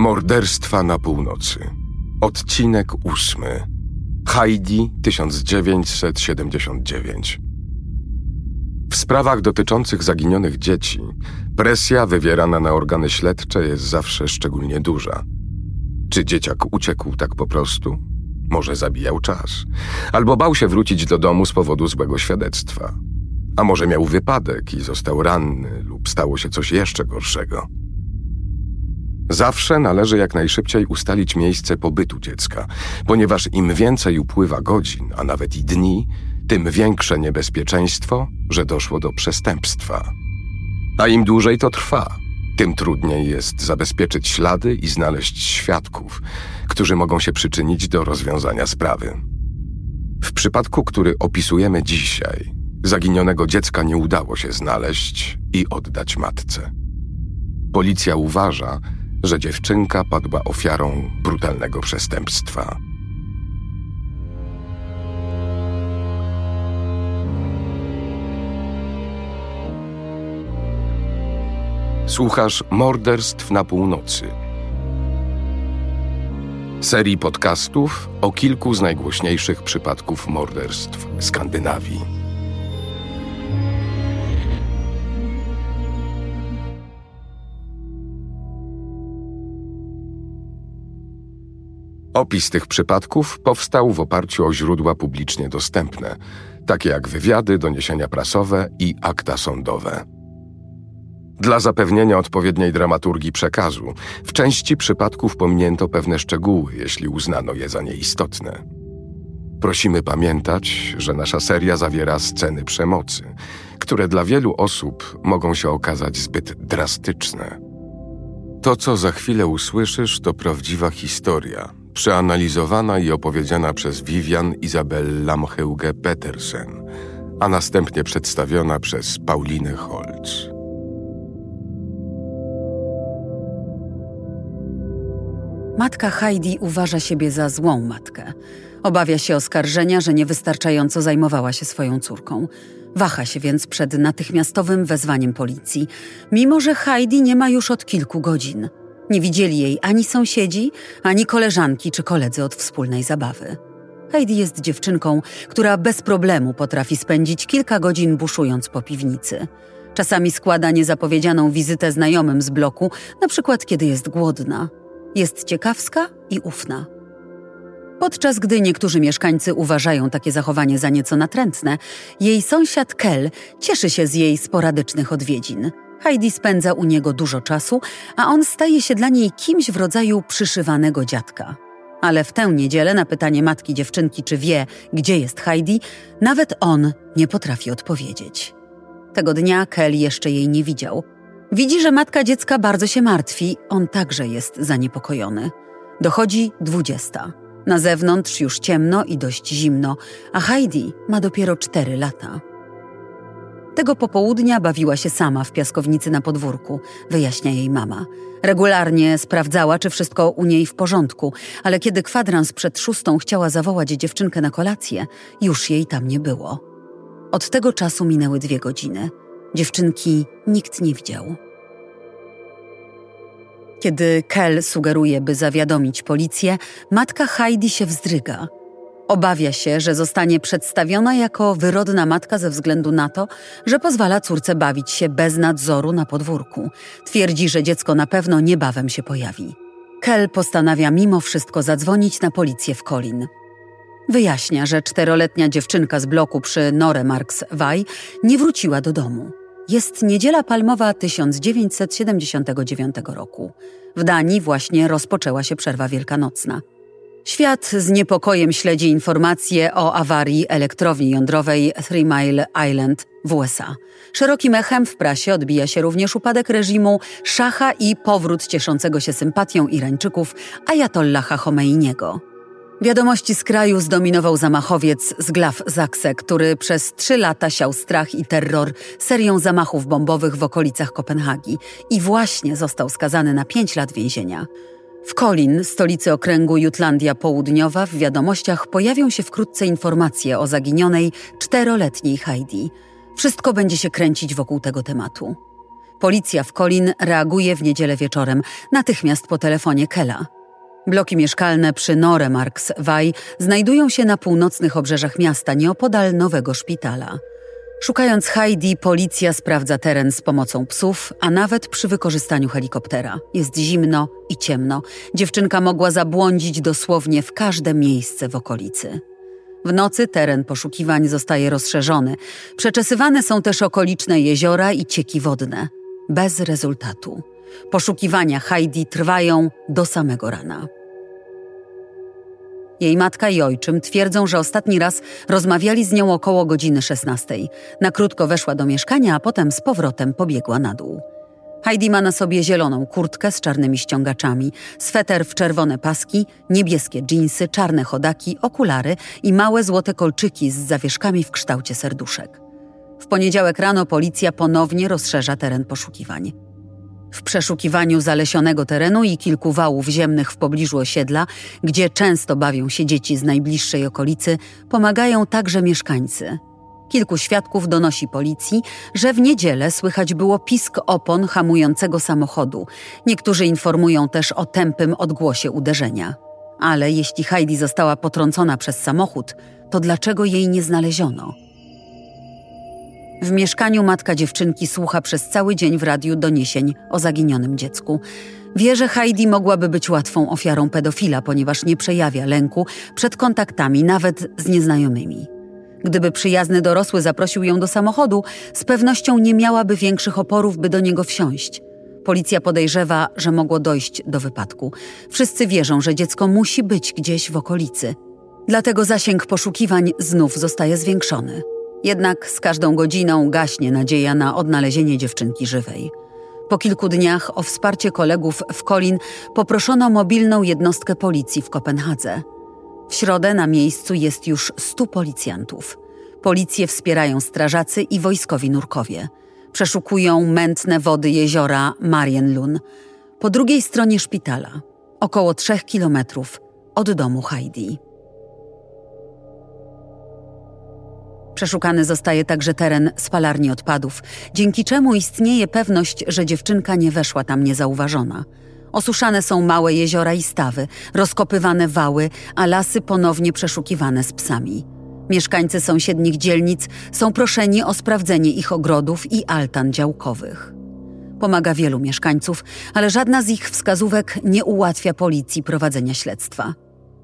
Morderstwa na północy. Odcinek ósmy. Heidi 1979. W sprawach dotyczących zaginionych dzieci presja wywierana na organy śledcze jest zawsze szczególnie duża. Czy dzieciak uciekł tak po prostu? Może zabijał czas, albo bał się wrócić do domu z powodu złego świadectwa. A może miał wypadek i został ranny, lub stało się coś jeszcze gorszego. Zawsze należy jak najszybciej ustalić miejsce pobytu dziecka, ponieważ im więcej upływa godzin, a nawet i dni, tym większe niebezpieczeństwo, że doszło do przestępstwa. A im dłużej to trwa, tym trudniej jest zabezpieczyć ślady i znaleźć świadków, którzy mogą się przyczynić do rozwiązania sprawy. W przypadku, który opisujemy dzisiaj, zaginionego dziecka nie udało się znaleźć i oddać matce. Policja uważa, że dziewczynka padła ofiarą brutalnego przestępstwa. Słuchasz Morderstw na północy. Serii podcastów o kilku z najgłośniejszych przypadków morderstw Skandynawii. Opis tych przypadków powstał w oparciu o źródła publicznie dostępne, takie jak wywiady, doniesienia prasowe i akta sądowe. Dla zapewnienia odpowiedniej dramaturgii przekazu, w części przypadków pominięto pewne szczegóły, jeśli uznano je za nieistotne. Prosimy pamiętać, że nasza seria zawiera sceny przemocy, które dla wielu osób mogą się okazać zbyt drastyczne. To, co za chwilę usłyszysz, to prawdziwa historia, przeanalizowana i opowiedziana przez Vivian Izabella Mcheuge Petersen, a następnie przedstawiona przez Paulinę Holz. Matka Heidi uważa siebie za złą matkę. Obawia się oskarżenia, że niewystarczająco zajmowała się swoją córką. Waha się więc przed natychmiastowym wezwaniem policji, mimo że Heidi nie ma już od kilku godzin. Nie widzieli jej ani sąsiedzi, ani koleżanki czy koledzy od wspólnej zabawy. Heidi jest dziewczynką, która bez problemu potrafi spędzić kilka godzin buszując po piwnicy. Czasami składa niezapowiedzianą wizytę znajomym z bloku, na przykład kiedy jest głodna. Jest ciekawska i ufna. Podczas gdy niektórzy mieszkańcy uważają takie zachowanie za nieco natrętne, jej sąsiad Kel cieszy się z jej sporadycznych odwiedzin. Heidi spędza u niego dużo czasu, a on staje się dla niej kimś w rodzaju przyszywanego dziadka. Ale w tę niedzielę na pytanie matki dziewczynki, czy wie, gdzie jest Heidi, nawet on nie potrafi odpowiedzieć. Tego dnia Kel jeszcze jej nie widział. Widzi, że matka dziecka bardzo się martwi, on także jest zaniepokojony. Dochodzi dwudziesta. Na zewnątrz już ciemno i dość zimno, a Heidi ma dopiero cztery lata. Tego popołudnia bawiła się sama w piaskownicy na podwórku, wyjaśnia jej mama. Regularnie sprawdzała, czy wszystko u niej w porządku, ale kiedy kwadrans przed szóstą chciała zawołać dziewczynkę na kolację, już jej tam nie było. Od tego czasu minęły dwie godziny. Dziewczynki nikt nie widział. Kiedy Kel sugeruje, by zawiadomić policję, matka Heidi się wzdryga. Obawia się, że zostanie przedstawiona jako wyrodna matka ze względu na to, że pozwala córce bawić się bez nadzoru na podwórku. Twierdzi, że dziecko na pewno niebawem się pojawi. Kel postanawia mimo wszystko zadzwonić na policję w Colin. Wyjaśnia, że czteroletnia dziewczynka z bloku przy Noremarks Waj nie wróciła do domu. Jest niedziela palmowa 1979 roku. W Danii właśnie rozpoczęła się przerwa wielkanocna. Świat z niepokojem śledzi informacje o awarii elektrowni jądrowej Three Mile Island w USA. Szerokim echem w prasie odbija się również upadek reżimu Szacha i powrót cieszącego się sympatią Irańczyków Ayatollaha Khomeiniego. Wiadomości z kraju zdominował zamachowiec z Glaw Zakse, który przez trzy lata siał strach i terror serią zamachów bombowych w okolicach Kopenhagi i właśnie został skazany na pięć lat więzienia. W Kolin, stolicy okręgu Jutlandia Południowa, w wiadomościach pojawią się wkrótce informacje o zaginionej czteroletniej Heidi. Wszystko będzie się kręcić wokół tego tematu. Policja w Colin reaguje w niedzielę wieczorem, natychmiast po telefonie Kela. Bloki mieszkalne przy Noremarks Waj znajdują się na północnych obrzeżach miasta, nieopodal nowego szpitala. Szukając Heidi, policja sprawdza teren z pomocą psów, a nawet przy wykorzystaniu helikoptera. Jest zimno i ciemno. Dziewczynka mogła zabłądzić dosłownie w każde miejsce w okolicy. W nocy teren poszukiwań zostaje rozszerzony. Przeczesywane są też okoliczne jeziora i cieki wodne. Bez rezultatu. Poszukiwania Heidi trwają do samego rana. Jej matka i ojczym twierdzą, że ostatni raz rozmawiali z nią około godziny 16. Na krótko weszła do mieszkania, a potem z powrotem pobiegła na dół. Heidi ma na sobie zieloną kurtkę z czarnymi ściągaczami, sweter w czerwone paski, niebieskie dżinsy, czarne chodaki, okulary i małe złote kolczyki z zawieszkami w kształcie serduszek. W poniedziałek rano policja ponownie rozszerza teren poszukiwań. W przeszukiwaniu zalesionego terenu i kilku wałów ziemnych w pobliżu osiedla, gdzie często bawią się dzieci z najbliższej okolicy, pomagają także mieszkańcy. Kilku świadków donosi policji, że w niedzielę słychać było pisk opon hamującego samochodu. Niektórzy informują też o tępym odgłosie uderzenia. Ale jeśli Heidi została potrącona przez samochód, to dlaczego jej nie znaleziono? W mieszkaniu matka dziewczynki słucha przez cały dzień w radiu doniesień o zaginionym dziecku. Wie, że Heidi mogłaby być łatwą ofiarą pedofila, ponieważ nie przejawia lęku przed kontaktami, nawet z nieznajomymi. Gdyby przyjazny dorosły zaprosił ją do samochodu, z pewnością nie miałaby większych oporów, by do niego wsiąść. Policja podejrzewa, że mogło dojść do wypadku. Wszyscy wierzą, że dziecko musi być gdzieś w okolicy. Dlatego zasięg poszukiwań znów zostaje zwiększony. Jednak z każdą godziną gaśnie nadzieja na odnalezienie dziewczynki żywej. Po kilku dniach o wsparcie kolegów w Kolin poproszono mobilną jednostkę policji w Kopenhadze. W środę na miejscu jest już stu policjantów. Policję wspierają strażacy i wojskowi nurkowie. Przeszukują mętne wody jeziora Marienlun. Po drugiej stronie szpitala, około trzech kilometrów od domu Heidi. Przeszukany zostaje także teren spalarni odpadów, dzięki czemu istnieje pewność, że dziewczynka nie weszła tam niezauważona. Osuszane są małe jeziora i stawy, rozkopywane wały, a lasy ponownie przeszukiwane z psami. Mieszkańcy sąsiednich dzielnic są proszeni o sprawdzenie ich ogrodów i altan działkowych. Pomaga wielu mieszkańców, ale żadna z ich wskazówek nie ułatwia policji prowadzenia śledztwa.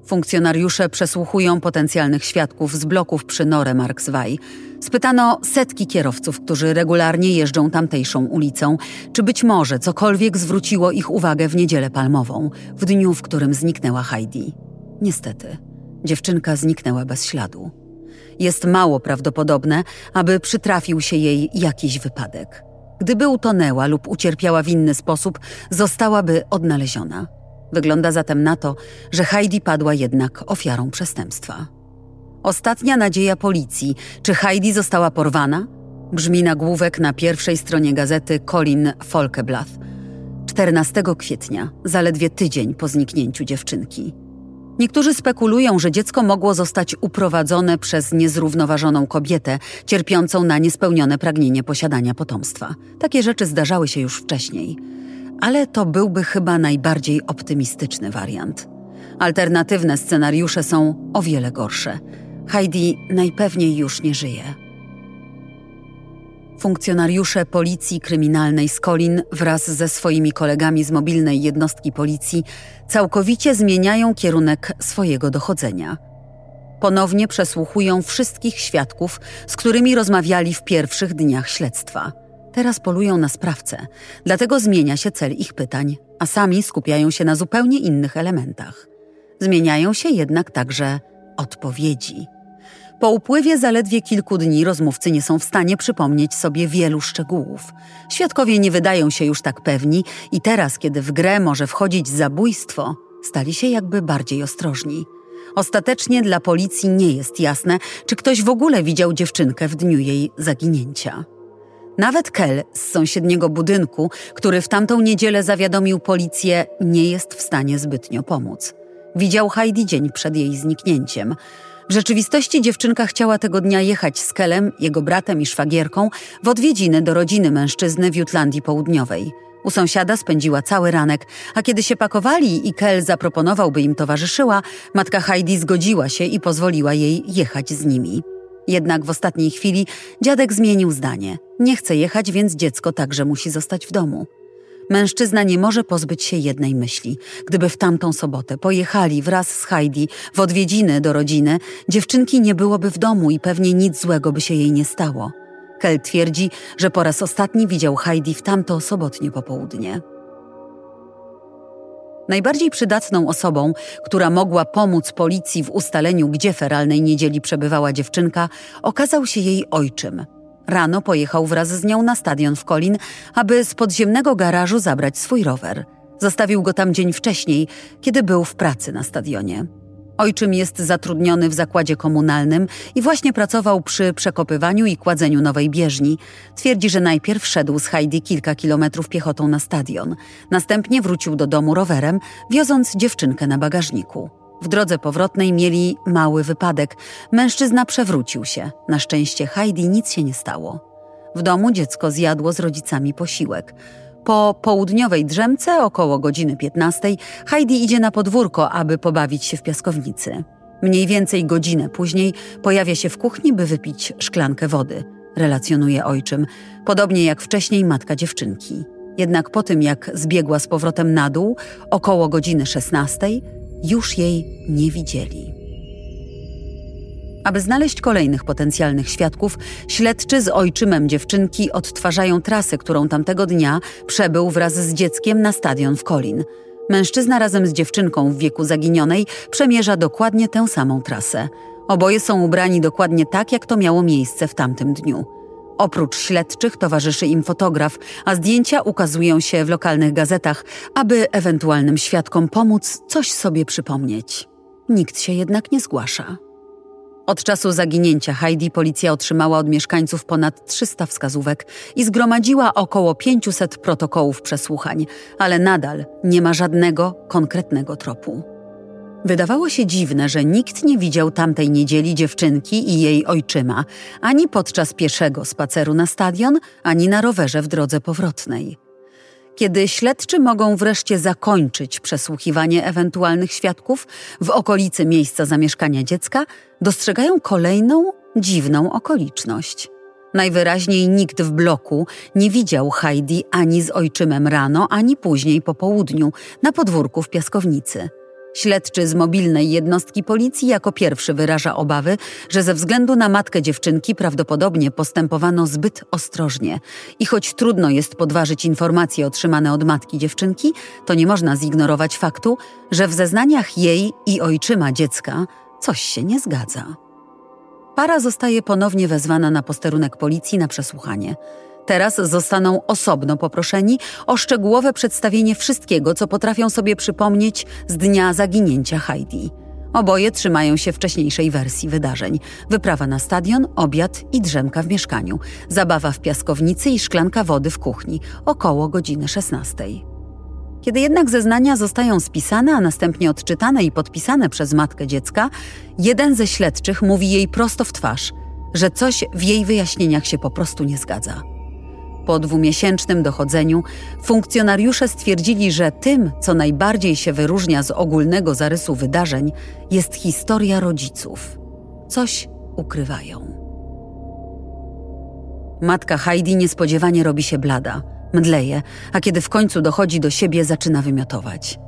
Funkcjonariusze przesłuchują potencjalnych świadków z bloków przy Nore Markswaj. Spytano setki kierowców, którzy regularnie jeżdżą tamtejszą ulicą, czy być może cokolwiek zwróciło ich uwagę w niedzielę palmową, w dniu, w którym zniknęła Heidi. Niestety, dziewczynka zniknęła bez śladu. Jest mało prawdopodobne, aby przytrafił się jej jakiś wypadek. Gdyby utonęła lub ucierpiała w inny sposób, zostałaby odnaleziona. Wygląda zatem na to, że Heidi padła jednak ofiarą przestępstwa. Ostatnia nadzieja policji, czy Heidi została porwana? Brzmi nagłówek na pierwszej stronie gazety Colin Folkeblath. 14 kwietnia, zaledwie tydzień po zniknięciu dziewczynki. Niektórzy spekulują, że dziecko mogło zostać uprowadzone przez niezrównoważoną kobietę, cierpiącą na niespełnione pragnienie posiadania potomstwa. Takie rzeczy zdarzały się już wcześniej ale to byłby chyba najbardziej optymistyczny wariant. Alternatywne scenariusze są o wiele gorsze. Heidi najpewniej już nie żyje. Funkcjonariusze Policji Kryminalnej z Kolin wraz ze swoimi kolegami z mobilnej jednostki policji całkowicie zmieniają kierunek swojego dochodzenia. Ponownie przesłuchują wszystkich świadków, z którymi rozmawiali w pierwszych dniach śledztwa – Teraz polują na sprawcę, dlatego zmienia się cel ich pytań, a sami skupiają się na zupełnie innych elementach. Zmieniają się jednak także odpowiedzi. Po upływie zaledwie kilku dni rozmówcy nie są w stanie przypomnieć sobie wielu szczegółów. Świadkowie nie wydają się już tak pewni i teraz, kiedy w grę może wchodzić zabójstwo, stali się jakby bardziej ostrożni. Ostatecznie dla policji nie jest jasne, czy ktoś w ogóle widział dziewczynkę w dniu jej zaginięcia. Nawet Kel z sąsiedniego budynku, który w tamtą niedzielę zawiadomił policję, nie jest w stanie zbytnio pomóc. Widział Heidi dzień przed jej zniknięciem. W rzeczywistości dziewczynka chciała tego dnia jechać z Kelem, jego bratem i szwagierką w odwiedziny do rodziny mężczyzny w Jutlandii Południowej. U sąsiada spędziła cały ranek, a kiedy się pakowali i Kel zaproponował, by im towarzyszyła, matka Heidi zgodziła się i pozwoliła jej jechać z nimi. Jednak w ostatniej chwili dziadek zmienił zdanie. Nie chce jechać, więc dziecko także musi zostać w domu. Mężczyzna nie może pozbyć się jednej myśli. Gdyby w tamtą sobotę pojechali wraz z Heidi w odwiedziny do rodziny, dziewczynki nie byłoby w domu i pewnie nic złego by się jej nie stało. Kel twierdzi, że po raz ostatni widział Heidi w tamto sobotnie popołudnie. Najbardziej przydatną osobą, która mogła pomóc policji w ustaleniu, gdzie feralnej niedzieli przebywała dziewczynka, okazał się jej ojczym. Rano pojechał wraz z nią na stadion w Kolin, aby z podziemnego garażu zabrać swój rower. Zostawił go tam dzień wcześniej, kiedy był w pracy na stadionie. Ojczym jest zatrudniony w zakładzie komunalnym i właśnie pracował przy przekopywaniu i kładzeniu nowej bieżni. Twierdzi, że najpierw szedł z Heidi kilka kilometrów piechotą na stadion. Następnie wrócił do domu rowerem, wioząc dziewczynkę na bagażniku. W drodze powrotnej mieli mały wypadek. Mężczyzna przewrócił się. Na szczęście Heidi nic się nie stało. W domu dziecko zjadło z rodzicami posiłek. Po południowej drzemce, około godziny 15, Heidi idzie na podwórko, aby pobawić się w piaskownicy. Mniej więcej godzinę później pojawia się w kuchni, by wypić szklankę wody, relacjonuje ojczym, podobnie jak wcześniej matka dziewczynki. Jednak po tym, jak zbiegła z powrotem na dół, około godziny 16, już jej nie widzieli. Aby znaleźć kolejnych potencjalnych świadków, śledczy z ojczymem dziewczynki odtwarzają trasę, którą tamtego dnia przebył wraz z dzieckiem na stadion w Kolin. Mężczyzna razem z dziewczynką w wieku zaginionej przemierza dokładnie tę samą trasę. Oboje są ubrani dokładnie tak, jak to miało miejsce w tamtym dniu. Oprócz śledczych towarzyszy im fotograf, a zdjęcia ukazują się w lokalnych gazetach, aby ewentualnym świadkom pomóc coś sobie przypomnieć. Nikt się jednak nie zgłasza. Od czasu zaginięcia Heidi policja otrzymała od mieszkańców ponad 300 wskazówek i zgromadziła około 500 protokołów przesłuchań, ale nadal nie ma żadnego konkretnego tropu. Wydawało się dziwne, że nikt nie widział tamtej niedzieli dziewczynki i jej ojczyma, ani podczas pieszego spaceru na stadion, ani na rowerze w drodze powrotnej. Kiedy śledczy mogą wreszcie zakończyć przesłuchiwanie ewentualnych świadków w okolicy miejsca zamieszkania dziecka, dostrzegają kolejną dziwną okoliczność. Najwyraźniej nikt w bloku nie widział Heidi ani z ojczymem rano, ani później po południu na podwórku w piaskownicy. Śledczy z mobilnej jednostki policji jako pierwszy wyraża obawy, że ze względu na matkę dziewczynki prawdopodobnie postępowano zbyt ostrożnie. I choć trudno jest podważyć informacje otrzymane od matki dziewczynki, to nie można zignorować faktu, że w zeznaniach jej i ojczyma dziecka coś się nie zgadza. Para zostaje ponownie wezwana na posterunek policji na przesłuchanie. Teraz zostaną osobno poproszeni o szczegółowe przedstawienie wszystkiego, co potrafią sobie przypomnieć z dnia zaginięcia Heidi. Oboje trzymają się wcześniejszej wersji wydarzeń: wyprawa na stadion, obiad i drzemka w mieszkaniu, zabawa w piaskownicy i szklanka wody w kuchni około godziny 16. Kiedy jednak zeznania zostają spisane, a następnie odczytane i podpisane przez matkę dziecka, jeden ze śledczych mówi jej prosto w twarz, że coś w jej wyjaśnieniach się po prostu nie zgadza. Po dwumiesięcznym dochodzeniu funkcjonariusze stwierdzili, że tym, co najbardziej się wyróżnia z ogólnego zarysu wydarzeń, jest historia rodziców. Coś ukrywają. Matka Heidi niespodziewanie robi się blada, mdleje, a kiedy w końcu dochodzi do siebie, zaczyna wymiotować.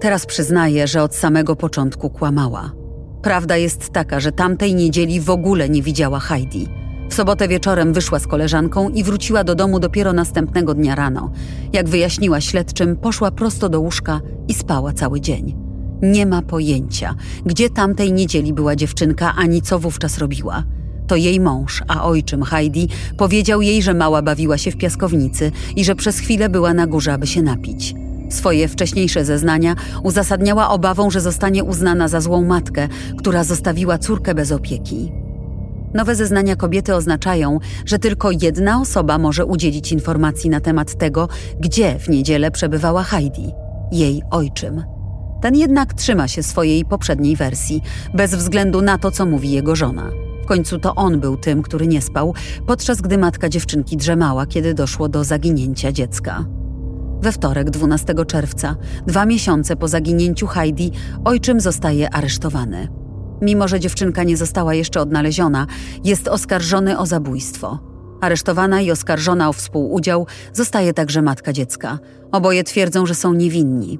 Teraz przyznaje, że od samego początku kłamała. Prawda jest taka, że tamtej niedzieli w ogóle nie widziała Heidi – w sobotę wieczorem wyszła z koleżanką i wróciła do domu dopiero następnego dnia rano. Jak wyjaśniła śledczym, poszła prosto do łóżka i spała cały dzień. Nie ma pojęcia, gdzie tamtej niedzieli była dziewczynka, ani co wówczas robiła. To jej mąż, a ojczym Heidi, powiedział jej, że mała bawiła się w piaskownicy i że przez chwilę była na górze, aby się napić. Swoje wcześniejsze zeznania uzasadniała obawą, że zostanie uznana za złą matkę, która zostawiła córkę bez opieki. Nowe zeznania kobiety oznaczają, że tylko jedna osoba może udzielić informacji na temat tego, gdzie w niedzielę przebywała Heidi jej ojczym. Ten jednak trzyma się swojej poprzedniej wersji, bez względu na to, co mówi jego żona. W końcu to on był tym, który nie spał, podczas gdy matka dziewczynki drzemała, kiedy doszło do zaginięcia dziecka. We wtorek, 12 czerwca, dwa miesiące po zaginięciu Heidi, ojczym zostaje aresztowany. Mimo, że dziewczynka nie została jeszcze odnaleziona, jest oskarżony o zabójstwo. Aresztowana i oskarżona o współudział zostaje także matka dziecka. Oboje twierdzą, że są niewinni.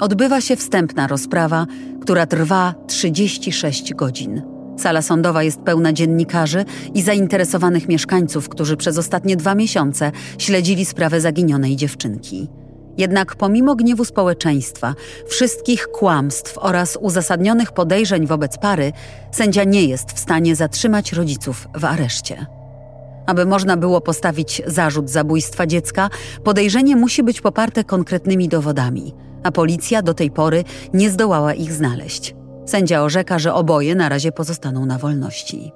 Odbywa się wstępna rozprawa, która trwa 36 godzin. Sala sądowa jest pełna dziennikarzy i zainteresowanych mieszkańców, którzy przez ostatnie dwa miesiące śledzili sprawę zaginionej dziewczynki. Jednak pomimo gniewu społeczeństwa, wszystkich kłamstw oraz uzasadnionych podejrzeń wobec pary, sędzia nie jest w stanie zatrzymać rodziców w areszcie. Aby można było postawić zarzut zabójstwa dziecka, podejrzenie musi być poparte konkretnymi dowodami, a policja do tej pory nie zdołała ich znaleźć. Sędzia orzeka, że oboje na razie pozostaną na wolności.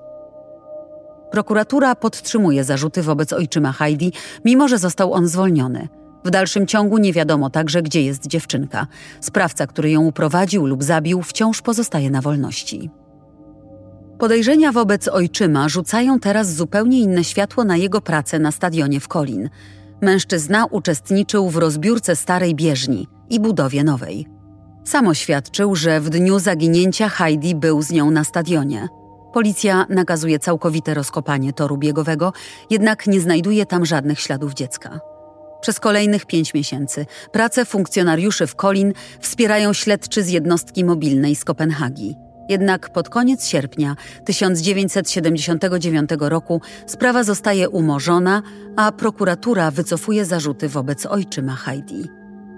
Prokuratura podtrzymuje zarzuty wobec ojczyma Heidi, mimo że został on zwolniony. W dalszym ciągu nie wiadomo także, gdzie jest dziewczynka. Sprawca, który ją uprowadził lub zabił, wciąż pozostaje na wolności. Podejrzenia wobec ojczyma rzucają teraz zupełnie inne światło na jego pracę na stadionie w Kolin. Mężczyzna uczestniczył w rozbiórce starej bieżni i budowie nowej. Sam oświadczył, że w dniu zaginięcia Heidi był z nią na stadionie. Policja nakazuje całkowite rozkopanie toru biegowego, jednak nie znajduje tam żadnych śladów dziecka. Przez kolejnych pięć miesięcy pracę funkcjonariuszy w Kolin wspierają śledczy z jednostki mobilnej z Kopenhagi. Jednak pod koniec sierpnia 1979 roku sprawa zostaje umorzona, a prokuratura wycofuje zarzuty wobec ojczyma Heidi.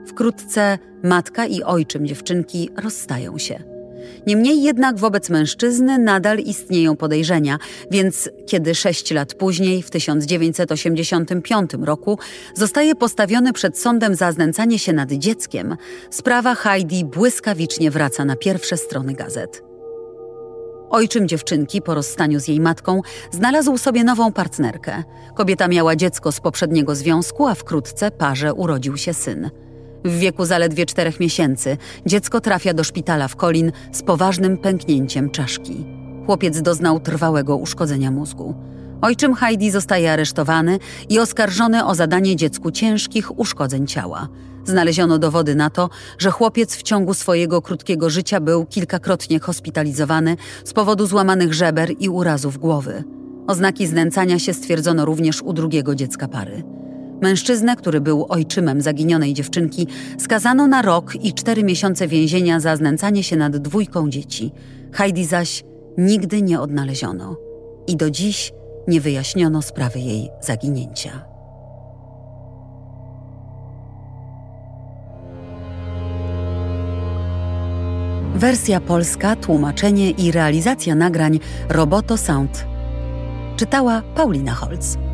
Wkrótce matka i ojczym dziewczynki rozstają się. Niemniej jednak wobec mężczyzny nadal istnieją podejrzenia, więc kiedy sześć lat później, w 1985 roku, zostaje postawiony przed sądem za znęcanie się nad dzieckiem, sprawa Heidi błyskawicznie wraca na pierwsze strony gazet. Ojczym dziewczynki po rozstaniu z jej matką znalazł sobie nową partnerkę. Kobieta miała dziecko z poprzedniego związku, a wkrótce parze urodził się syn. W wieku zaledwie czterech miesięcy dziecko trafia do szpitala w Kolin z poważnym pęknięciem czaszki. Chłopiec doznał trwałego uszkodzenia mózgu. Ojczym Heidi zostaje aresztowany i oskarżony o zadanie dziecku ciężkich uszkodzeń ciała. Znaleziono dowody na to, że chłopiec w ciągu swojego krótkiego życia był kilkakrotnie hospitalizowany z powodu złamanych żeber i urazów głowy. Oznaki znęcania się stwierdzono również u drugiego dziecka pary. Mężczyznę, który był ojczymem zaginionej dziewczynki, skazano na rok i cztery miesiące więzienia za znęcanie się nad dwójką dzieci. Heidi zaś nigdy nie odnaleziono i do dziś nie wyjaśniono sprawy jej zaginięcia. Wersja polska, tłumaczenie i realizacja nagrań Roboto Sound. Czytała Paulina Holz.